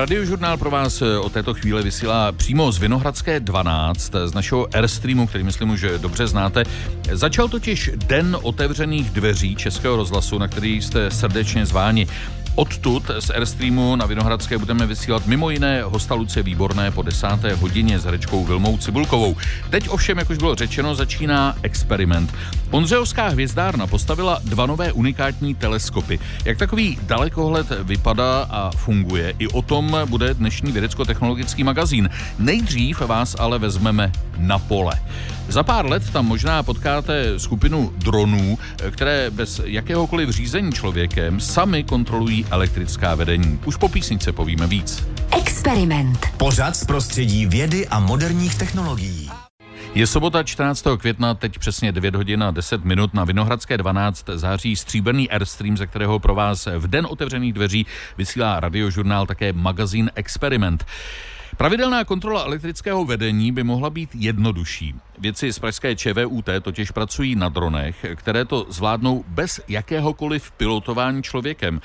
Radiožurnál pro vás o této chvíli vysílá přímo z Vinohradské 12, z našeho Airstreamu, který myslím už dobře znáte. Začal totiž den otevřených dveří Českého rozhlasu, na který jste srdečně zváni. Odtud z Airstreamu na Vinohradské budeme vysílat mimo jiné hosta Lucie Výborné po desáté hodině s herečkou Vilmou Cibulkovou. Teď ovšem, jak už bylo řečeno, začíná experiment. Ondřejovská hvězdárna postavila dva nové unikátní teleskopy. Jak takový dalekohled vypadá a funguje, i o tom bude dnešní vědecko-technologický magazín. Nejdřív vás ale vezmeme na pole. Za pár let tam možná potkáte skupinu dronů, které bez jakéhokoliv řízení člověkem sami kontrolují elektrická vedení. Už po písnice povíme víc. Experiment. Pořad z prostředí vědy a moderních technologií. Je sobota 14. května, teď přesně 9 hodin a 10 minut na Vinohradské 12 září stříbrný Airstream, ze kterého pro vás v den otevřených dveří vysílá radiožurnál také magazín Experiment. Pravidelná kontrola elektrického vedení by mohla být jednodušší. Věci z pražské ČVUT totiž pracují na dronech, které to zvládnou bez jakéhokoliv pilotování člověkem.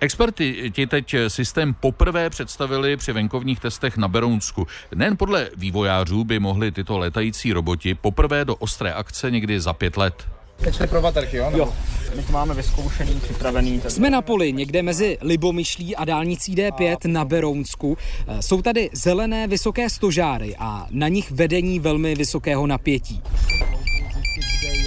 Experti ti teď systém poprvé představili při venkovních testech na Berounsku. Nejen podle vývojářů by mohli tyto letající roboti poprvé do ostré akce někdy za pět let. Teď pro baterky, jo? Jo, my to máme vyzkoušený, připravený. Tak... Jsme na poli, někde mezi Libomyšlí a dálnicí D5 a... na Berounsku. Eh, jsou tady zelené vysoké stožáry a na nich vedení velmi vysokého napětí.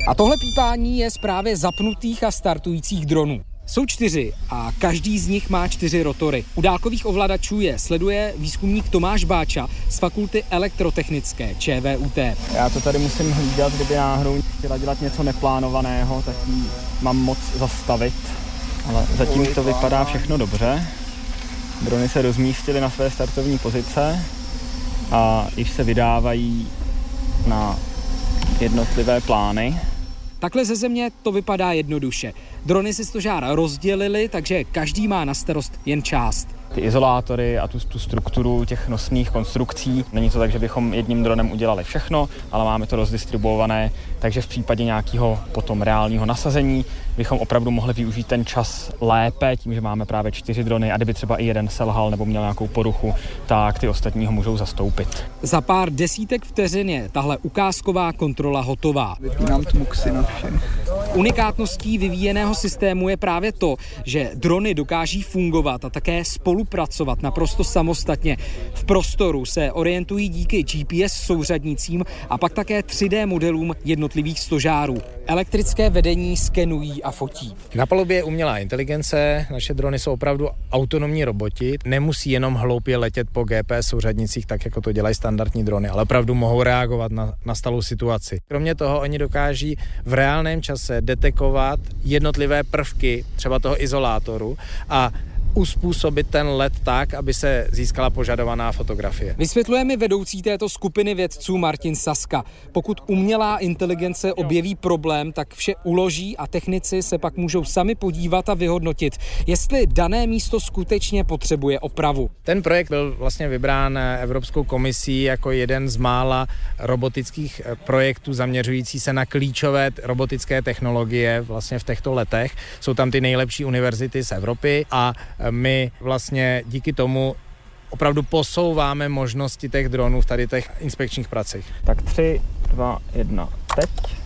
A tohle pípání je z právě zapnutých a startujících dronů. Jsou čtyři a každý z nich má čtyři rotory. U dálkových ovladačů je sleduje výzkumník Tomáš Báča z fakulty elektrotechnické ČVUT. Já to tady musím hlídat, kdyby náhodou chtěla dělat něco neplánovaného, tak ji mám moc zastavit. Ale zatím to vypadá všechno dobře. Drony se rozmístily na své startovní pozice a již se vydávají na jednotlivé plány. Takhle ze země to vypadá jednoduše. Drony si stožár rozdělili, takže každý má na starost jen část ty izolátory a tu, tu strukturu těch nosných konstrukcí. Není to tak, že bychom jedním dronem udělali všechno, ale máme to rozdistribuované, takže v případě nějakého potom reálního nasazení bychom opravdu mohli využít ten čas lépe, tím, že máme právě čtyři drony a kdyby třeba i jeden selhal nebo měl nějakou poruchu, tak ty ostatní ho můžou zastoupit. Za pár desítek vteřin je tahle ukázková kontrola hotová. Vypínám tmuxy na všech. Unikátností vyvíjeného systému je právě to, že drony dokáží fungovat a také spolupracovat naprosto samostatně. V prostoru se orientují díky GPS souřadnicím a pak také 3D modelům jednotlivých stožárů. Elektrické vedení skenují a fotí. Na palubě je umělá inteligence, naše drony jsou opravdu autonomní roboti, nemusí jenom hloupě letět po GPS souřadnicích, tak jako to dělají standardní drony, ale opravdu mohou reagovat na nastalou situaci. Kromě toho oni dokáží v reálném čase detekovat jednotlivé prvky třeba toho izolátoru a uspůsobit ten let tak, aby se získala požadovaná fotografie. Vysvětluje mi vedoucí této skupiny vědců Martin Saska. Pokud umělá inteligence objeví problém, tak vše uloží a technici se pak můžou sami podívat a vyhodnotit, jestli dané místo skutečně potřebuje opravu. Ten projekt byl vlastně vybrán Evropskou komisí jako jeden z mála robotických eh, projektů zaměřující se na klíčové robotické technologie vlastně v těchto letech. Jsou tam ty nejlepší univerzity z Evropy a my vlastně díky tomu opravdu posouváme možnosti těch dronů v tady těch inspekčních pracích. Tak tři, dva, jedna, teď.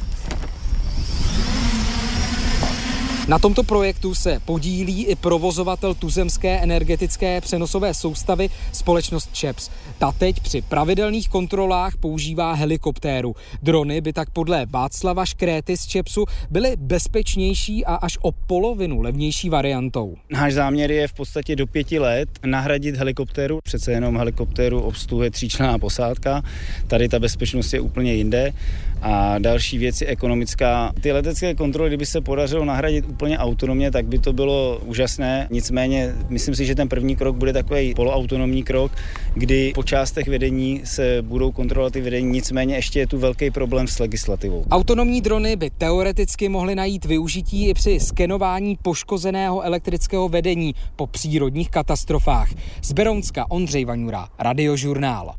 Na tomto projektu se podílí i provozovatel tuzemské energetické přenosové soustavy společnost ČEPS. Ta teď při pravidelných kontrolách používá helikoptéru. Drony by tak podle Václava Škréty z ČEPSu byly bezpečnější a až o polovinu levnější variantou. Náš záměr je v podstatě do pěti let nahradit helikoptéru. Přece jenom helikoptéru obsluhuje tříčlená posádka. Tady ta bezpečnost je úplně jinde. A další věc je ekonomická. Ty letecké kontroly, kdyby se podařilo nahradit úplně autonomně, tak by to bylo úžasné. Nicméně myslím si, že ten první krok bude takový poloautonomní krok, kdy po částech vedení se budou kontrolovat ty vedení, nicméně ještě je tu velký problém s legislativou. Autonomní drony by teoreticky mohly najít využití i při skenování poškozeného elektrického vedení po přírodních katastrofách. Z Berounska Ondřej Vaňura, Radiožurnál.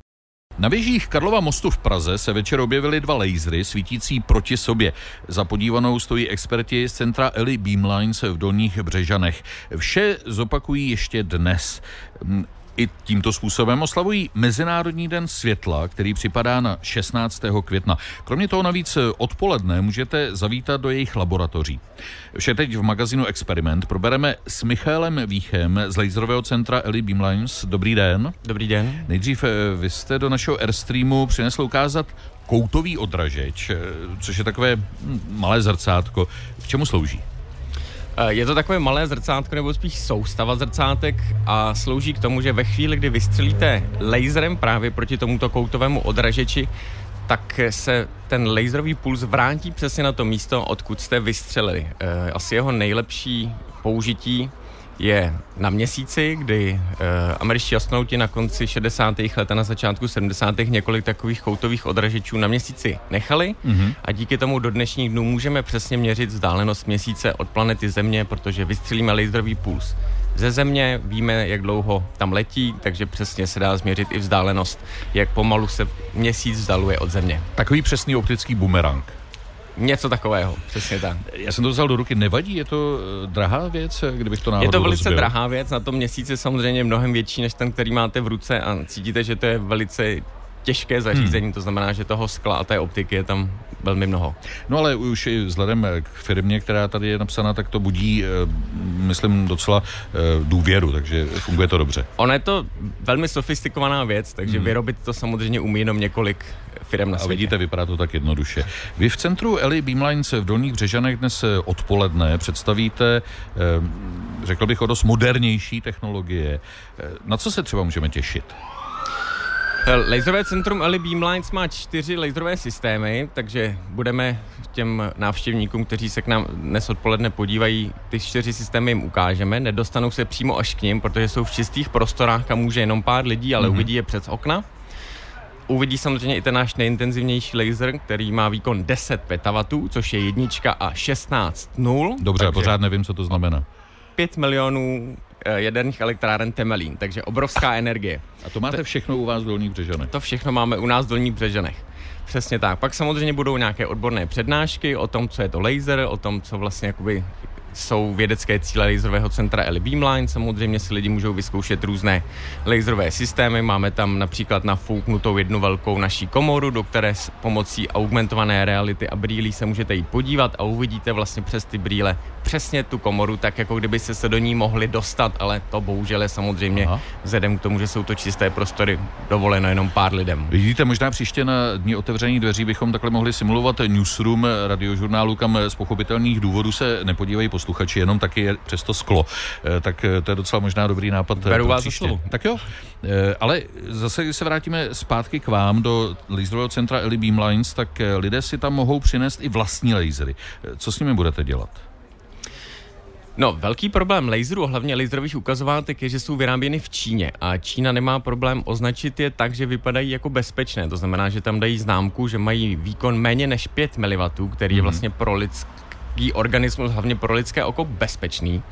Na věžích Karlova mostu v Praze se večer objevily dva lasery svítící proti sobě. Za podívanou stojí experti z centra Eli Beamlines v Dolních Břežanech. Vše zopakují ještě dnes. I tímto způsobem oslavují Mezinárodní den světla, který připadá na 16. května. Kromě toho navíc odpoledne můžete zavítat do jejich laboratoří. Vše teď v magazínu Experiment probereme s Michálem Víchem z laserového centra Eli Beamlines. Dobrý den. Dobrý den. Nejdřív eh, vy jste do našeho Airstreamu přinesl ukázat koutový odražeč, eh, což je takové hm, malé zrcátko. K čemu slouží? Eh, je to takové malé zrcátko nebo spíš soustava zrcátek a slouží k tomu, že ve chvíli, kdy vystřelíte laserem právě proti tomuto koutovému odražeči, tak se ten laserový puls vrátí přesně na to místo, odkud jste vystřelili. Eh, asi jeho nejlepší použití je na měsíci, kdy uh, američtí astronauti na konci 60. let a na začátku 70. několik takových koutových odražečů na měsíci nechali mm-hmm. a díky tomu do dnešních dnů můžeme přesně měřit vzdálenost měsíce od planety Země, protože vystřelíme laserový puls ze Země, víme, jak dlouho tam letí, takže přesně se dá změřit i vzdálenost, jak pomalu se měsíc vzdaluje od Země. Takový přesný optický bumerang. Něco takového, přesně tak. Já jsem to vzal do ruky, nevadí, je to eh, drahá věc, eh, kdybych to náhodou Je to velice rozbil. drahá věc, na tom měsíci samozřejmě mnohem větší než ten, který máte v ruce a cítíte, že to je velice těžké zařízení, hmm. to znamená, že toho skla a té optiky je tam velmi mnoho. No ale už i vzhledem k firmě, která tady je napsaná, tak to budí, eh, myslím, docela důvěru, takže funguje to dobře. Ona je to velmi sofistikovaná věc, takže hmm. vyrobit to samozřejmě umí jenom několik firm na světě. A vidíte, vypadá to tak jednoduše. Vy v centru Eli Beamlines v Dolních Břežanech dnes odpoledne představíte, řekl bych, o dost modernější technologie. Na co se třeba můžeme těšit? Laserové centrum Eli Beamlines má čtyři laserové systémy, takže budeme těm návštěvníkům, kteří se k nám dnes odpoledne podívají, ty čtyři systémy jim ukážeme. Nedostanou se přímo až k ním, protože jsou v čistých prostorách, kam může jenom pár lidí, ale mm-hmm. uvidí je přes okna. Uvidí samozřejmě i ten náš nejintenzivnější laser, který má výkon 10 petawatů, což je jednička a 16 nul. Dobře, takže pořád nevím, co to znamená. 5 milionů eh, jaderných elektráren Temelín, takže obrovská energie. A to máte všechno u vás v Dolních Břežanech? To všechno máme u nás v Dolních Břežanech. Přesně tak. Pak samozřejmě budou nějaké odborné přednášky o tom, co je to laser, o tom, co vlastně jakoby jsou vědecké cíle laserového centra Eli Beamline. Samozřejmě si lidi můžou vyzkoušet různé laserové systémy. Máme tam například nafouknutou jednu velkou naší komoru, do které s pomocí augmentované reality a brýlí se můžete jít podívat a uvidíte vlastně přes ty brýle přesně tu komoru, tak jako kdyby se se do ní mohli dostat, ale to bohužel je samozřejmě Aha. vzhledem k tomu, že jsou to čisté prostory dovoleno jenom pár lidem. Vidíte, možná příště na dní otevření dveří bychom takhle mohli simulovat newsroom radiožurnálu, kam z pochopitelných důvodů se nepodívají posluchači, jenom taky je přesto sklo. Eh, tak eh, to je docela možná dobrý nápad. Eh, Beru vás za Tak jo, ale zase, když se vrátíme zpátky k vám do laserového centra Eli Beamlines, tak lidé si tam mohou přinést i vlastní lasery. Co s nimi budete dělat? No, velký problém laserů, hlavně laserových ukazovátek, je, že jsou vyráběny v Číně a Čína nemá problém označit je tak, že vypadají jako bezpečné. To znamená, že tam dají známku, že mají výkon méně než 5 mW, který je mhm. vlastně pro lidský organismus, hlavně pro lidské oko, bezpečný.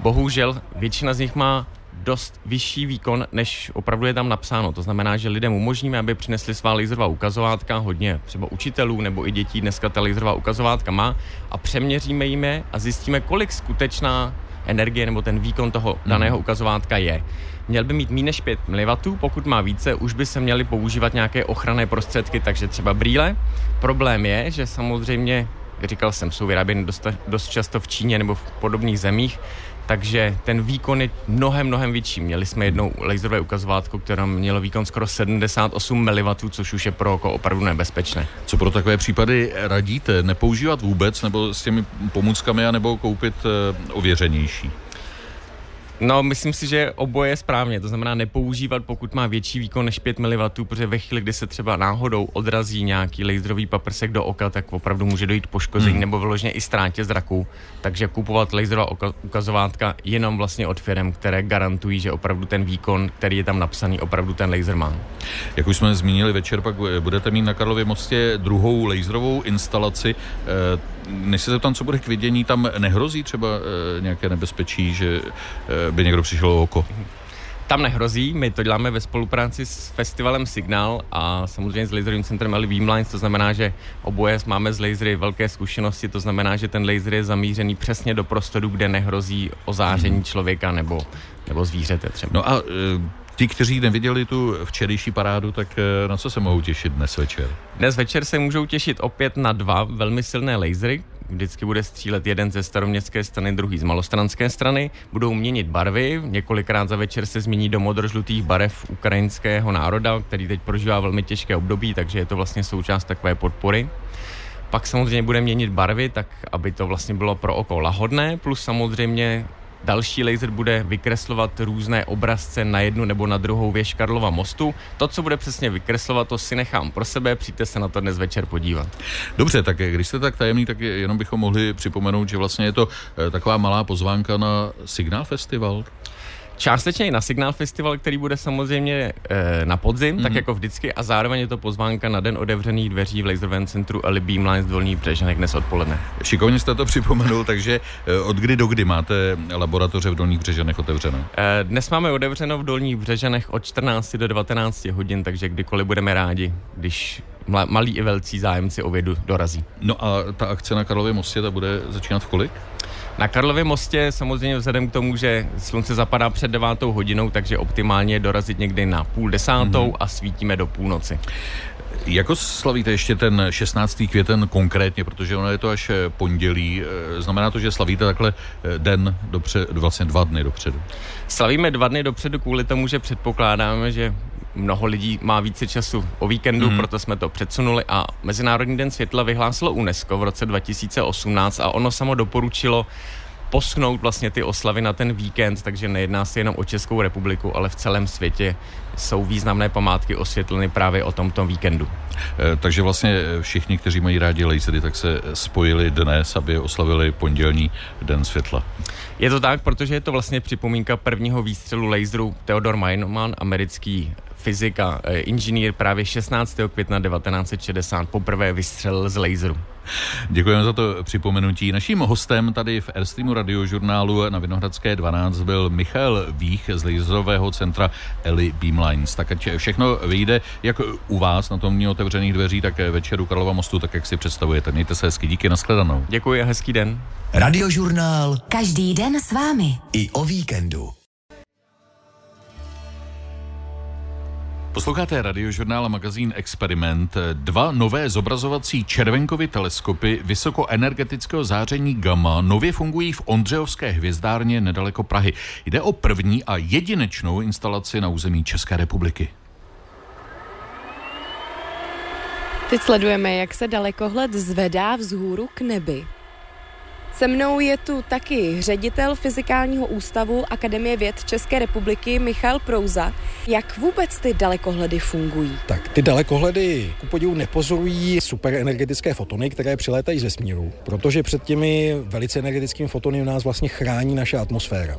Bohužel většina z nich má dost vyšší výkon, než opravdu je tam napsáno. To znamená, že lidem umožníme, aby přinesli svá laserová ukazovátka, hodně třeba učitelů nebo i dětí dneska ta laserová ukazovátka má a přeměříme jim je a zjistíme, kolik skutečná energie nebo ten výkon toho mhm. daného ukazovátka je. Měl by mít méně než 5 mW, pokud má více, už by se měly používat nějaké ochranné prostředky, takže třeba brýle. Problém je, že samozřejmě, říkal jsem, jsou vyráběny dost, dost často v Číně nebo v podobných zemích, takže ten výkon je mnohem, mnohem větší. Měli jsme jednou laserové ukazovátko, které mělo výkon skoro 78 mW, což už je pro oko opravdu nebezpečné. Co pro takové případy radíte? Nepoužívat vůbec, nebo s těmi pomůckami, nebo koupit uh, ověřenější? No, myslím si, že oboje je správně. To znamená nepoužívat, pokud má větší výkon než 5 mW, protože ve chvíli, kdy se třeba náhodou odrazí nějaký laserový paprsek do oka, tak opravdu může dojít poškození hmm. nebo vyloženě i ztrátě zraku. Takže kupovat laserová ukazovátka jenom vlastně od firm, které garantují, že opravdu ten výkon, který je tam napsaný, opravdu ten laser má. Jak už jsme zmínili večer, pak budete mít na Karlově mostě druhou laserovou instalaci. Eh, než se zeptám, co bude k vidění, tam nehrozí třeba eh, nějaké nebezpečí, že eh, by někdo přišel o oko? Tam nehrozí, my to děláme ve spolupráci s festivalem Signal a samozřejmě s laserovým centrem Ali Beamlines, to znamená, že oboje máme z lasery velké zkušenosti, to znamená, že ten laser je zamířený přesně do prostoru, kde nehrozí ozáření hmm. člověka nebo, nebo zvířete třeba. No a e, Ti, kteří neviděli tu včerejší parádu, tak eh, na co se mohou těšit dnes večer? Dnes večer se můžou těšit opět na dva velmi silné lasery, vždycky bude střílet jeden ze staroměstské strany, druhý z malostranské strany. Budou měnit barvy, několikrát za večer se změní do modrožlutých barev ukrajinského národa, který teď prožívá velmi těžké období, takže je to vlastně součást takové podpory. Pak samozřejmě bude měnit barvy, tak aby to vlastně bylo pro oko lahodné, plus samozřejmě Další laser bude vykreslovat různé obrazce na jednu nebo na druhou věž Karlova mostu. To, co bude přesně vykreslovat, to si nechám pro sebe, přijďte se na to dnes večer podívat. Dobře, tak když jste tak tajemný, tak jenom bychom mohli připomenout, že vlastně je to eh, taková malá pozvánka na Signál Festival. Částečně i na Signál Festival, který bude samozřejmě e, na podzim, mm-hmm. tak mhm. jako vždycky, a zároveň je to pozvánka na den otevřených dveří v Laserovém centru Ali Beamlines Dolní Břežanek dnes odpoledne. Šikovně jste to připomenul, takže e, od kdy do kdy máte laboratoře v Dolních Břežanech otevřeno? E, dnes máme otevřeno v Dolních Břežanech od 14 do 19 hodin, takže kdykoliv budeme rádi, když malí i velcí zájemci o vědu dorazí. No a ta akce na Karlově mostě, ta bude začínat v kolik? Na Karlově mostě samozřejmě vzhledem k tomu, že slunce zapadá před devátou hodinou, takže optimálně je dorazit někdy na půl desátou mm-hmm. a svítíme do půlnoci. Jako slavíte ještě ten 16. květen konkrétně, protože ono je to až eh, pondělí. Eh, znamená to, že slavíte takhle eh, den dopředu, vlastně dva dny dopředu? Slavíme dva dny dopředu kvůli tomu, že předpokládáme, že mnoho lidí má více času o víkendu, mm. proto jsme to předsunuli a Mezinárodní den světla vyhlásilo UNESCO v roce 2018 a ono samo doporučilo posunout vlastně ty oslavy na ten víkend, takže nejedná se jenom o Českou republiku, ale v celém světě jsou významné památky osvětleny právě o tomto víkendu. E, takže vlastně všichni, kteří mají rádi lasery, tak se spojili dnes, aby oslavili pondělní den světla. Je to tak, protože je to vlastně připomínka prvního výstřelu laseru Theodor Meinmann, americký fyzik a e, inženýr právě 16. května 1960 poprvé vystřelil z laseru. Děkujeme za to připomenutí. Naším hostem tady v Airstreamu radiožurnálu na Vinohradské 12 byl Michal Vích z laserového centra Eli Beamlines. Tak ať všechno vyjde jak u vás na tom otevřených dveří, tak večeru Karlova mostu, tak jak si představujete. Mějte se hezky, díky, nashledanou. Děkuji a hezký den. Radiožurnál. Každý den s vámi. I o víkendu. Posloucháte radiožurnál a magazín Experiment. Dva nové zobrazovací červenkovy teleskopy vysokoenergetického záření gamma nově fungují v Ondřejovské hvězdárně nedaleko Prahy. Jde o první a jedinečnou instalaci na území České republiky. Teď sledujeme, jak se dalekohled zvedá vzhůru k nebi. Se mnou je tu taky ředitel Fyzikálního ústavu Akademie věd České republiky Michal Prouza. Jak vůbec ty dalekohledy fungují? Tak ty dalekohledy ku podivu nepozorují superenergetické fotony, které přilétají ze smíru, protože před těmi velice energetickými fotony u nás vlastně chrání naše atmosféra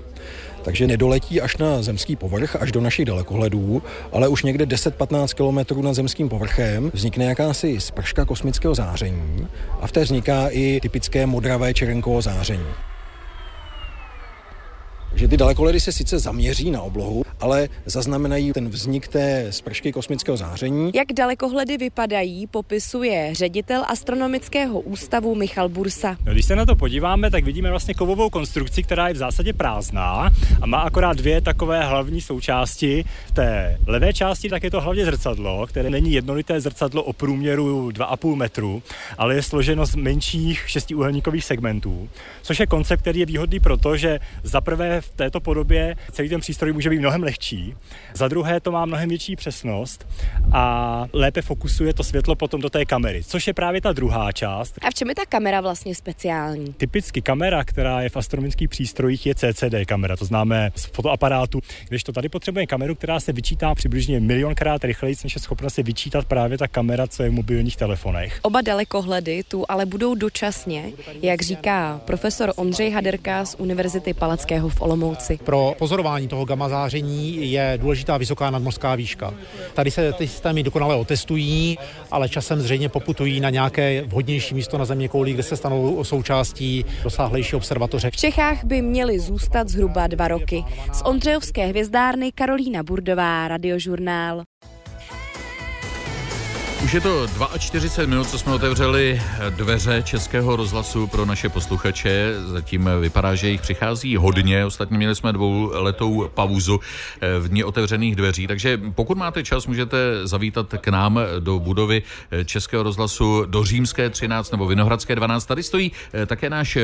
takže nedoletí až na zemský povrch, až do našich dalekohledů, ale už někde 10-15 kilometrů nad zemským povrchem vznikne jakási sprška kosmického záření a v té vzniká i typické modravé červenkovo záření. Že ty dalekoledy se sice zaměří na oblohu, ale zaznamenají ten vznik té spršky kosmického záření. Jak dalekohledy vypadají, popisuje ředitel astronomického ústavu Michal Bursa. No, když se na to podíváme, tak vidíme vlastně kovovou konstrukci, která je v zásadě prázdná a má akorát dvě takové hlavní součásti. V té levé části tak je to hlavně zrcadlo, které není jednolité zrcadlo o průměru 2,5 metru, ale je složeno z menších šestiúhelníkových segmentů, což je koncept, který je výhodný proto, že za prvé v této podobě celý ten přístroj může být mnohem lehčí. Za druhé to má mnohem větší přesnost a lépe fokusuje to světlo potom do té kamery, což je právě ta druhá část. A v čem je ta kamera vlastně speciální? Typicky kamera, která je v astronomických přístrojích, je CCD kamera, to známe z fotoaparátu, když to tady potřebuje kameru, která se vyčítá přibližně milionkrát rychleji, než je schopna se vyčítat právě ta kamera, co je v mobilních telefonech. Oba dalekohledy tu ale budou dočasně, jak říká profesor Ondřej Haderka z Univerzity Palackého v Olomouci. Pro pozorování toho gamma záření je důležitá vysoká nadmořská výška. Tady se ty systémy dokonale otestují, ale časem zřejmě poputují na nějaké vhodnější místo na země kouli, kde se stanou součástí rozsáhlejší observatoře. V Čechách by měly zůstat zhruba dva roky. Z Ondřejovské hvězdárny Karolína Burdová, Radiožurnál. Je to 42 minut, co jsme otevřeli dveře Českého rozhlasu pro naše posluchače. Zatím vypadá, že jich přichází hodně. Ostatně měli jsme dvou letou pauzu v dní otevřených dveří. Takže pokud máte čas, můžete zavítat k nám do budovy Českého rozhlasu do Římské 13 nebo Vinohradské 12. Tady stojí také náš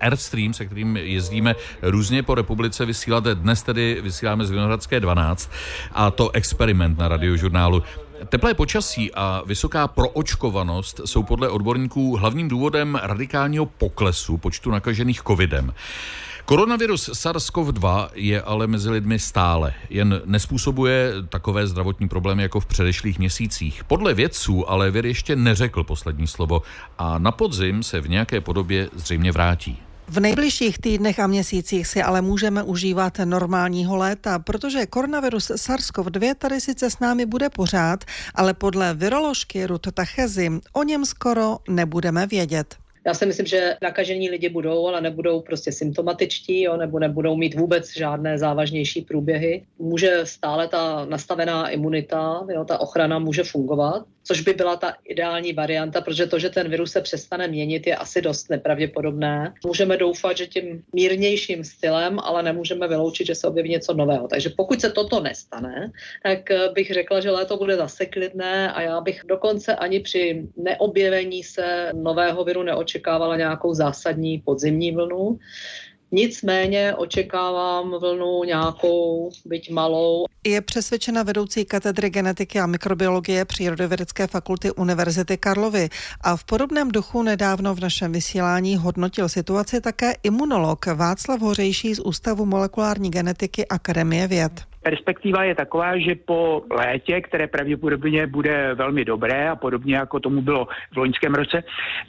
Airstream, se kterým jezdíme různě po republice vysílat. Dnes tedy vysíláme z Vinohradské 12 a to experiment na radiožurnálu. Teplé počasí a vysoká proočkovanost jsou podle odborníků hlavním důvodem radikálního poklesu počtu nakažených covidem. Koronavirus SARS-CoV-2 je ale mezi lidmi stále, jen nespůsobuje takové zdravotní problémy jako v předešlých měsících. Podle vědců ale vir ještě neřekl poslední slovo a na podzim se v nějaké podobě zřejmě vrátí. V nejbližších týdnech a měsících si ale můžeme užívat normálního léta, protože koronavirus SARS-CoV-2 tady sice s námi bude pořád, ale podle viroložky Ruth Tachezi o něm skoro nebudeme vědět. Já si myslím, že nakažení lidi budou, ale nebudou prostě symptomatičtí, jo, nebo nebudou mít vůbec žádné závažnější průběhy. Může stále ta nastavená imunita, jo, ta ochrana může fungovat, což by byla ta ideální varianta, protože to, že ten virus se přestane měnit, je asi dost nepravděpodobné. Můžeme doufat, že tím mírnějším stylem, ale nemůžeme vyloučit, že se objeví něco nového. Takže pokud se toto nestane, tak eh, bych řekla, že léto bude zase klidné a já bych dokonce ani při neobjevení se nového viru neočekávala nějakou zásadní podzimní vlnu. Nicméně očekávám vlnu nějakou, byť malou. Je přesvědčena vedoucí katedry genetiky a mikrobiologie Přírodovědecké fakulty Univerzity Karlovy a v podobném duchu nedávno v našem vysílání hodnotil situaci také imunolog Václav Hořejší z Ústavu molekulární genetiky Akademie věd. Perspektiva je taková, že po létě, které pravděpodobně bude velmi dobré a podobně jako tomu bylo v loňském roce,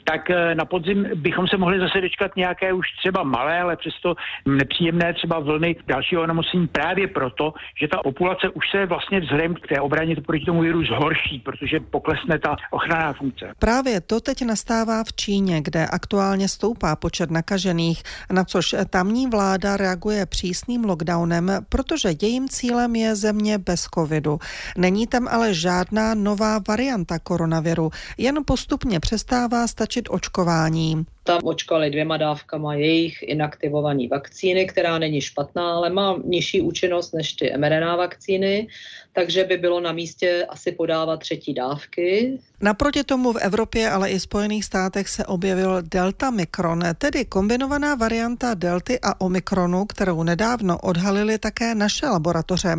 tak eh, na podzim bychom se mohli zase dočkat nějaké už třeba malé, ale přesto nepříjemné třeba vlny dalšího onemocnění právě proto, že ta populace už se vlastně vzhledem k té obraně proti tomu viru zhorší, protože poklesne ta ochranná funkce. Právě to teď nastává v Číně, kde aktuálně stoupá počet nakažených, na což tamní vláda reaguje přísným lockdownem, protože jejím cílem je země bez covidu. Není tam ale žádná nová varianta koronaviru, jen postupně přestává stačit očkování. Tam očkovali dvěma dávkama jejich inaktivované vakcíny, která není špatná, ale má nižší účinnost než ty mRNA vakcíny, takže by bylo na místě asi podávat třetí dávky. Naproti tomu v Evropě, ale i Spojených státech se objevil Delta Mikron, tedy kombinovaná varianta Delty a Omikronu, kterou nedávno odhalili také naše laboratoře.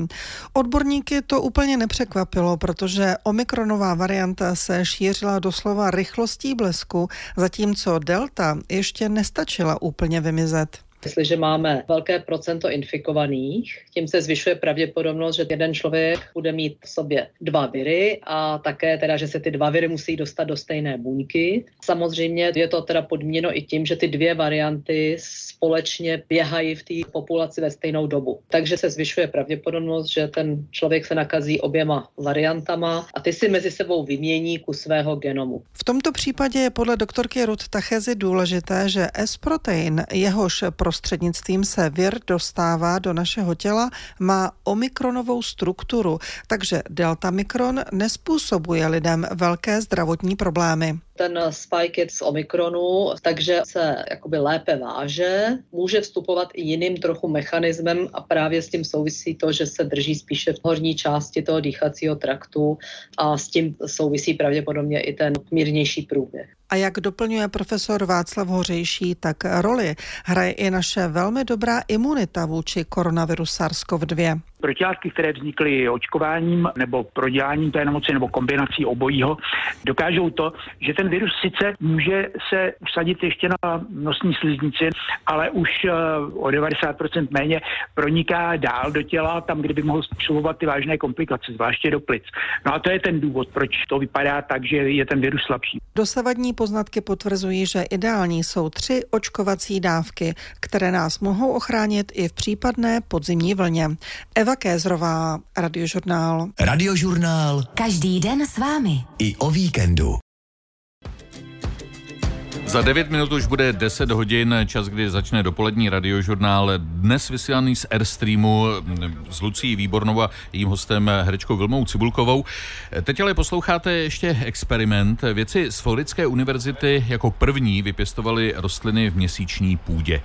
Odborníky to úplně nepřekvapilo, protože Omikronová varianta se šířila doslova rychlostí blesku, zatímco Delta ještě nestačila úplně vymizet. Jestliže máme velké procento infikovaných, tím se zvyšuje pravděpodobnost, že jeden člověk bude mít v sobě dva viry a také teda, že se ty dva viry musí dostat do stejné buňky. Samozřejmě je to teda podměno i tím, že ty dvě varianty společně běhají v té populaci ve stejnou dobu. Takže se zvyšuje pravděpodobnost, že ten člověk se nakazí oběma variantama a ty si mezi sebou vymění ku svého genomu. V tomto případě je podle doktorky Ruth Tachezy důležité, že S-protein, jehož pro prostřednictvím se vir dostává do našeho těla, má omikronovou strukturu, takže delta mikron nespůsobuje lidem velké zdravotní problémy. Ten spike je z Omikronu, takže se jakoby lépe váže, může vstupovat i jiným trochu mechanismem a právě s tím souvisí to, že se drží spíše v horní části toho dýchacího traktu a s tím souvisí pravděpodobně i ten mírnější průběh. A jak doplňuje profesor Václav Hořejší, tak roli hraje i naše velmi dobrá imunita vůči koronaviru SARS-CoV-2 protilátky, které vznikly očkováním nebo proděláním té nemoci nebo kombinací obojího, dokážou to, že ten virus sice může se usadit ještě na nosní sliznici, ale už eh, o 90% méně proniká dál do těla, tam, kde by mohl způsobovat ty vážné komplikace, zvláště do plic. No a to je ten důvod, proč to vypadá tak, že je ten virus slabší. Dosavadní poznatky potvrzují, že ideální jsou tři očkovací dávky, které nás mohou ochránit i v případné podzimní vlně. Eva Kézrová, Radiožurnál. Radiožurnál. Každý den s vámi. I o víkendu. Za 9 minut už bude 10 hodin, čas, kdy začne dopolední radiožurnál. Dnes vysílaný z Airstreamu s Lucí Výbornou a jejím hostem herečkou Vilmou Cibulkovou. Teď ale posloucháte ještě experiment. Věci z Floridské univerzity jako první vypěstovali rostliny v měsíční půdě.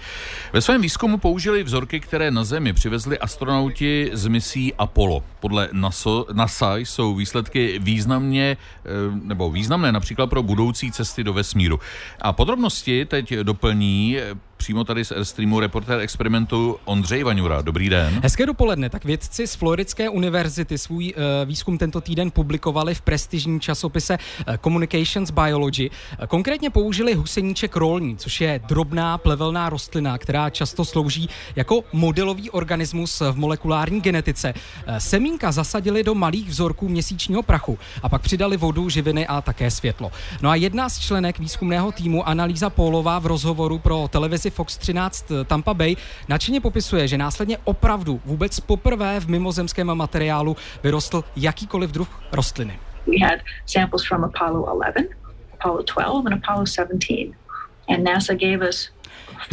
Ve svém výzkumu použili vzorky, které na Zemi přivezli astronauti z misí Apollo. Podle NASA, NASA jsou výsledky významně, eh, nebo významné například pro budoucí cesty do vesmíru. A podrobnosti teď doplní přímo tady z Airstreamu reportér experimentu Ondřej Vaňura. Dobrý den. Hezké dopoledne. Tak vědci z Floridské univerzity svůj uh, výzkum tento týden publikovali v prestižním časopise uh, Communications Biology. Konkrétně použili huseníček rolní, což je drobná plevelná rostlina, která často slouží jako modelový organismus v molekulární genetice. Uh, semínka zasadili do malých vzorků měsíčního prachu a pak přidali vodu, živiny a také světlo. No a jedna z členek výzkumného týmu Analýza Pólová v rozhovoru pro televizi Fox 13 Tampa Bay nadšeně popisuje, že následně opravdu vůbec poprvé v mimozemském materiálu vyrostl jakýkoliv druh rostliny. We had samples from Apollo 11, Apollo 12 and Apollo 17. And NASA gave us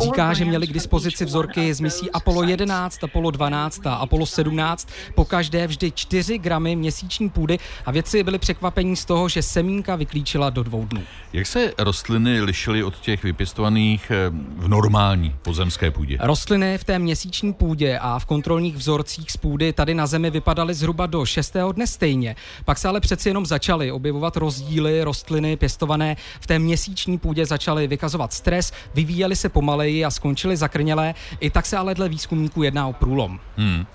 Říká, že měli k dispozici vzorky z misí Apollo 11, Apollo 12 a Apollo 17, po každé vždy 4 gramy měsíční půdy a vědci byli překvapení z toho, že semínka vyklíčila do dvou dnů. Jak se rostliny lišily od těch vypěstovaných eh, v normální pozemské půdě? Rostliny v té měsíční půdě a v kontrolních vzorcích z půdy tady na Zemi vypadaly zhruba do 6. dne stejně. Pak se ale přeci jenom začaly objevovat rozdíly, rostliny pěstované v té měsíční půdě začaly vykazovat stres, vyvíjely se pomaleji a skončily zakrnělé. I tak se ale dle výzkumníků jedná o průlom. Hmm.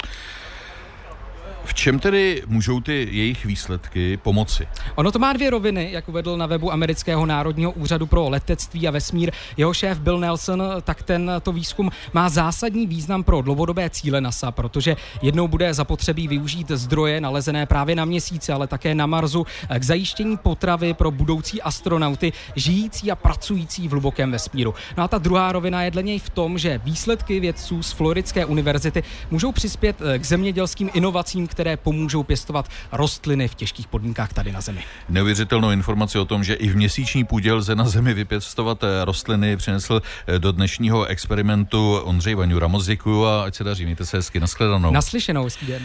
V čem tedy můžou ty jejich výsledky pomoci? Ono to má dvě roviny, jak uvedl na webu Amerického národního úřadu pro letectví a vesmír jeho šéf Bill Nelson, tak tento výzkum má zásadní význam pro dlouhodobé cíle NASA, protože jednou bude zapotřebí využít zdroje nalezené právě na měsíci, ale také na Marsu k zajištění potravy pro budoucí astronauty žijící a pracující v hlubokém vesmíru. No a ta druhá rovina je dle něj v tom, že výsledky vědců z Floridské univerzity můžou přispět k zemědělským inovacím, které pomůžou pěstovat rostliny v těžkých podmínkách tady na Zemi. Neuvěřitelnou informaci o tom, že i v měsíční půdě lze na Zemi vypěstovat eh, rostliny, přinesl eh, do dnešního experimentu Ondřej Vaňura. Moc děkuju a ať se daří. Mějte se hezky. Naschledanou. Naslyšenou, hezký den.